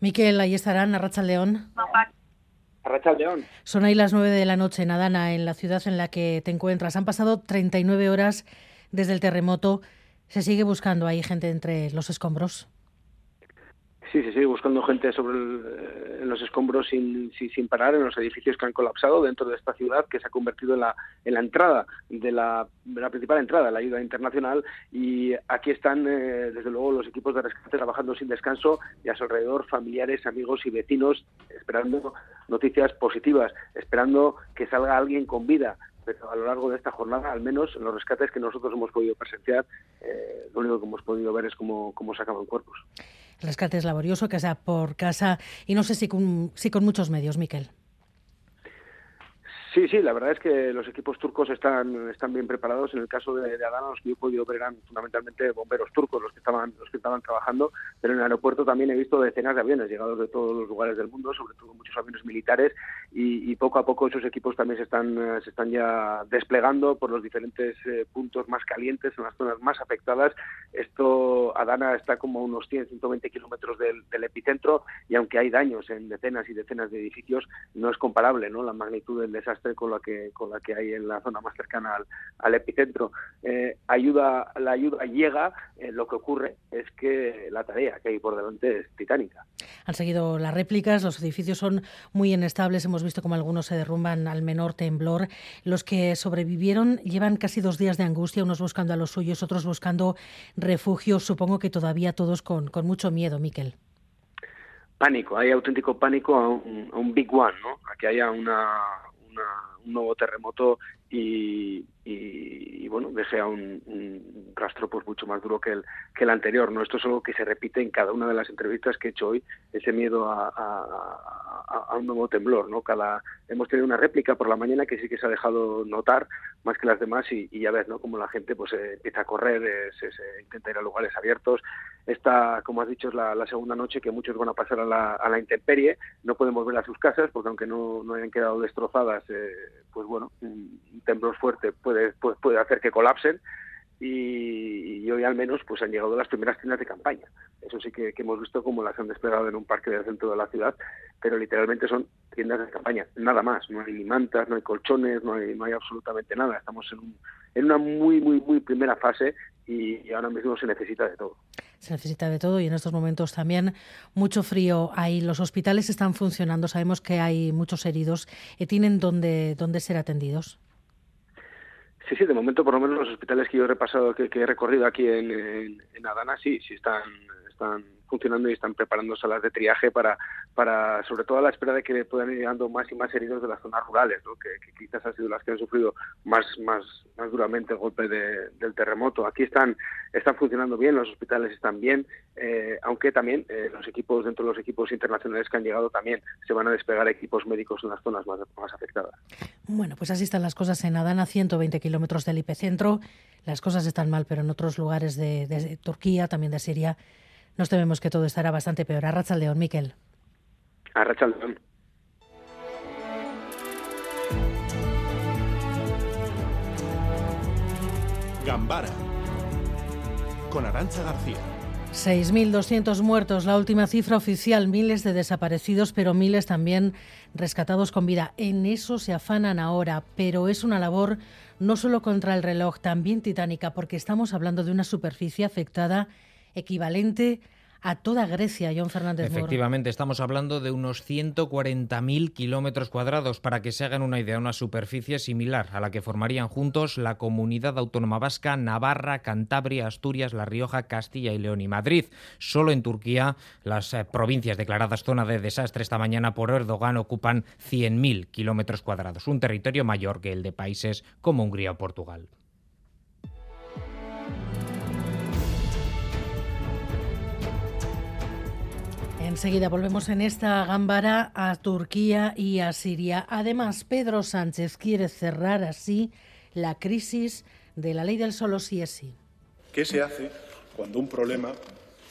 Miquel, ahí estarán, Arracha León. Arracha León. Son ahí las nueve de la noche en Adana, en la ciudad en la que te encuentras. Han pasado 39 horas desde el terremoto. ¿Se sigue buscando ahí gente entre los escombros? Sí, se sigue buscando gente sobre eh, en los escombros sin, sin, parar, en los edificios que han colapsado dentro de esta ciudad que se ha convertido en la, en la entrada de la, la principal entrada, la ayuda internacional. Y aquí están, eh, desde luego, los equipos de rescate trabajando sin descanso y a su alrededor familiares, amigos y vecinos esperando noticias positivas, esperando que salga alguien con vida a lo largo de esta jornada, al menos en los rescates que nosotros hemos podido presenciar, eh, lo único que hemos podido ver es cómo, cómo sacaban cuerpos. Rescate es laborioso, sea por casa y no sé si con, si con muchos medios, Miquel. Sí, sí, la verdad es que los equipos turcos están, están bien preparados. En el caso de, Adana, los que yo he podido ver eran fundamentalmente bomberos turcos los que estaban los que estaban trabajando, pero en el aeropuerto también he visto decenas de aviones llegados de todos los lugares del mundo, sobre todo muchos aviones militares, y, poco a poco esos equipos también se están, eh, se están ya desplegando por los diferentes eh, puntos más calientes, en las zonas más afectadas. Esto, Adana está como a unos 100, 120 kilómetros del, del epicentro, y aunque hay daños en decenas y decenas de edificios, no es comparable ¿no? la magnitud del desastre con la que con la que hay en la zona más cercana al, epicentro. Eh, ayuda, la ayuda llega, eh, lo que ocurre es que la tarea que hay por delante es titánica. Han seguido las réplicas, los edificios son muy inestables, hemos visto como algunos se derrumban al menor temblor. Los que sobrevivieron llevan casi dos días de angustia, unos buscando a los suyos, otros buscando refugio, supongo que todavía todos con, con mucho miedo, Miquel pánico, hay auténtico pánico a un, a un big one, ¿no? A que haya una, un nuevo terremoto y, y, bueno, deje a un, rastro pues mucho más duro que el, que el anterior. ¿no? Esto es algo que se repite en cada una de las entrevistas que he hecho hoy, ese miedo a, a, un nuevo temblor. ¿no? Cada, hemos tenido una réplica por la mañana que sí que se ha dejado notar más que las demás y, ya ves ¿no? como la gente pues eh, empieza a correr, eh, se, intenta ir a lugares abiertos. Esta, como has dicho, es la, segunda noche que muchos van a pasar a la, a la intemperie. No pueden volver a sus casas porque aunque no, no hayan quedado destrozadas, eh, pues bueno, un temblor fuerte puede puede, hacer que colapsen y, hoy al menos pues han llegado las primeras tiendas de campaña. Eso sí que, hemos visto cómo las han desplegado en un parque del centro de la ciudad, pero literalmente son tiendas de campaña, nada más. No hay ni mantas, no hay colchones, no hay, no hay absolutamente nada. Estamos en, en una muy, muy, muy primera fase y, ahora mismo se necesita de todo. Se necesita de todo y en estos momentos también mucho frío. Ahí los hospitales están funcionando, sabemos que hay muchos heridos. ¿Tienen dónde, dónde ser atendidos? Sí, sí, de momento por lo menos los hospitales que yo he repasado, que, he recorrido aquí en, en, Adana, sí, sí están, están funcionando y están preparando salas de triaje para, para sobre todo a la espera de que puedan ir llegando más y más heridos de las zonas rurales, que, quizás han sido las que han sufrido más, más, más duramente el golpe del terremoto. Aquí están, están funcionando bien, los hospitales están bien, eh, aunque también eh, los equipos, dentro de los equipos internacionales que han llegado también se van a despegar equipos médicos en las zonas más, más afectadas. Bueno, pues así están las cosas en Adana, 120 kilómetros del epicentro. Las cosas están mal, pero en otros lugares de, de Turquía, también de Siria, nos tememos que todo estará bastante peor. A León, Miquel. A León. Gambara con Arancha García. 6.200 muertos, la última cifra oficial, miles de desaparecidos, pero miles también rescatados con vida. En eso se afanan ahora, pero es una labor no solo contra el reloj, también titánica, porque estamos hablando de una superficie afectada equivalente a toda Grecia, John Fernández Efectivamente, estamos hablando de unos 140.000 kilómetros cuadrados, para que se hagan una idea, una superficie similar a la que formarían juntos la comunidad autónoma vasca, Navarra, Cantabria, Asturias, La Rioja, Castilla y León y Madrid. Solo en Turquía, las eh, provincias declaradas zona de desastre esta mañana por Erdogan ocupan 100.000 kilómetros cuadrados, un territorio mayor que el de países como Hungría o Portugal. Enseguida volvemos en esta gambara a Turquía y a Siria. Además, Pedro Sánchez quiere cerrar así la crisis de la ley del solo sí es sí. ¿Qué se hace cuando un problema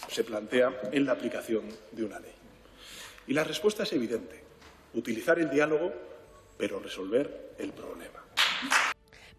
se plantea en la aplicación de una ley? Y la respuesta es evidente. Utilizar el diálogo, pero resolver el problema.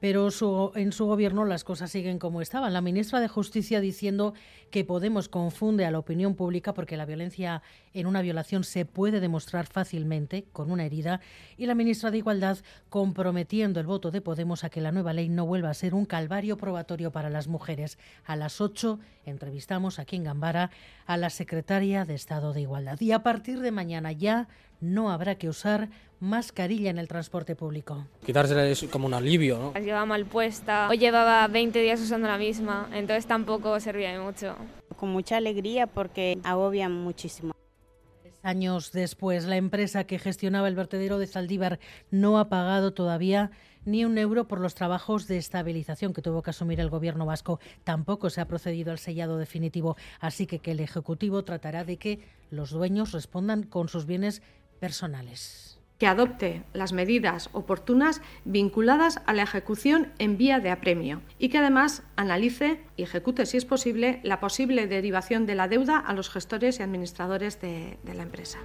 Pero en su gobierno las cosas siguen como estaban. La ministra de Justicia diciendo que Podemos confunde a la opinión pública porque la violencia en una violación se puede demostrar fácilmente con una herida y la ministra de Igualdad comprometiendo el voto de Podemos a que la nueva ley no vuelva a ser un calvario probatorio para las mujeres. A las 8 entrevistamos aquí en Gambara a la secretaria de Estado de Igualdad y a partir de mañana ya no habrá que usar mascarilla en el transporte público. Quitársela es como un alivio, ¿no? La llevaba mal puesta, o llevaba 20 días usando la misma, entonces tampoco servía de mucho. Con mucha alegría porque agobian muchísimo. Años después, la empresa que gestionaba el vertedero de Zaldívar no ha pagado todavía ni un euro por los trabajos de estabilización que tuvo que asumir el gobierno vasco. Tampoco se ha procedido al sellado definitivo, así que, que el Ejecutivo tratará de que los dueños respondan con sus bienes personales que adopte las medidas oportunas vinculadas a la ejecución en vía de apremio y que además analice y ejecute, si es posible, la posible derivación de la deuda a los gestores y administradores de, de la empresa.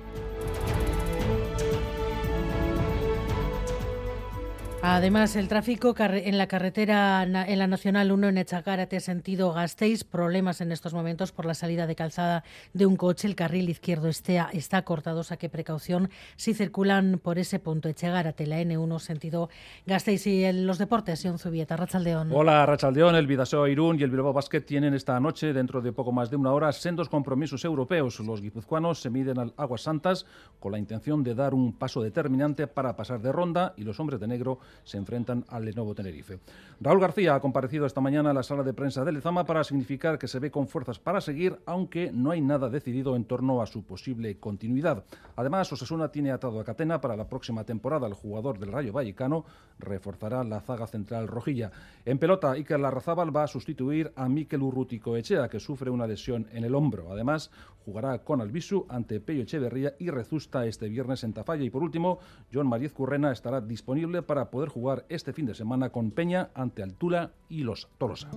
Además, el tráfico en la carretera en la Nacional 1 en Echagárate, sentido Gasteiz, problemas en estos momentos por la salida de calzada de un coche. El carril izquierdo está, está cortado, o sea que precaución si circulan por ese punto Echagárate, la N1 sentido Gasteiz y los deportes, Sion Zubieta, Rachaldeón. Hola, Rachaldeón, el Vidaseo Irún y el Bilbao Basket tienen esta noche, dentro de poco más de una hora, sendos compromisos europeos. Los guipuzcoanos se miden al Aguas Santas con la intención de dar un paso determinante para pasar de ronda y los hombres de negro se enfrentan al Lenovo Tenerife. Raúl García ha comparecido esta mañana a la sala de prensa de Lezama para significar que se ve con fuerzas para seguir, aunque no hay nada decidido en torno a su posible continuidad. Además, Osasuna tiene atado a Catena para la próxima temporada. El jugador del Rayo Vallecano reforzará la zaga central rojilla. En pelota, Iker Larrazábal va a sustituir a Mikel Urrutico Echea, que sufre una lesión en el hombro. Además, jugará con Albisu ante Peyo Echeverría y Rezusta este viernes en Tafalla. Y por último, John Mariez Currena estará disponible para poder jugar este fin de semana con Peña ante Altula y los Tolosa.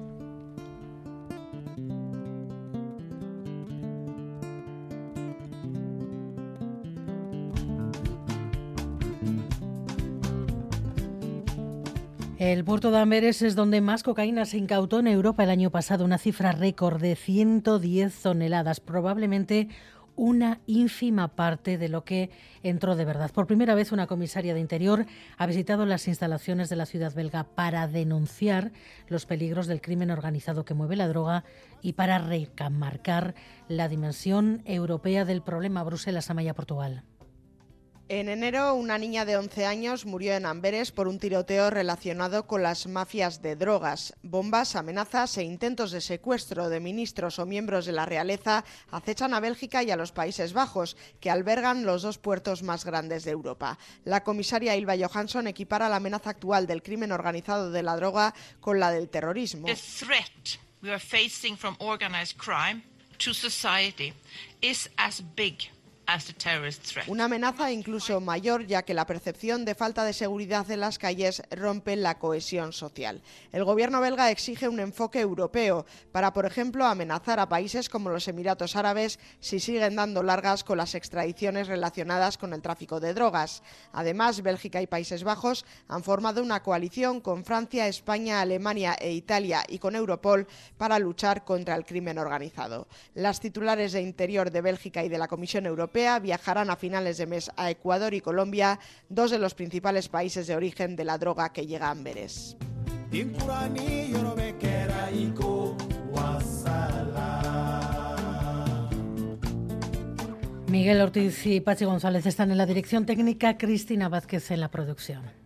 El puerto de Amberes es donde más cocaína se incautó en Europa el año pasado, una cifra récord de 110 toneladas, probablemente una ínfima parte de lo que entró de verdad. Por primera vez una comisaria de Interior ha visitado las instalaciones de la ciudad belga para denunciar los peligros del crimen organizado que mueve la droga y para remarcar la dimensión europea del problema Bruselas-Amaya-Portugal. En enero, una niña de 11 años murió en Amberes por un tiroteo relacionado con las mafias de drogas. Bombas, amenazas e intentos de secuestro de ministros o miembros de la realeza acechan a Bélgica y a los Países Bajos, que albergan los dos puertos más grandes de Europa. La comisaria Ilva Johansson equipara la amenaza actual del crimen organizado de la droga con la del terrorismo. Una amenaza incluso mayor ya que la percepción de falta de seguridad en las calles rompe la cohesión social. El gobierno belga exige un enfoque europeo para, por ejemplo, amenazar a países como los Emiratos Árabes si siguen dando largas con las extradiciones relacionadas con el tráfico de drogas. Además, Bélgica y Países Bajos han formado una coalición con Francia, España, Alemania e Italia y con Europol para luchar contra el crimen organizado. Las titulares de Interior de Bélgica y de la Comisión Europea viajarán a finales de mes a Ecuador y Colombia, dos de los principales países de origen de la droga que llega a Amberes. Miguel Ortiz y Pachi González están en la dirección técnica, Cristina Vázquez en la producción.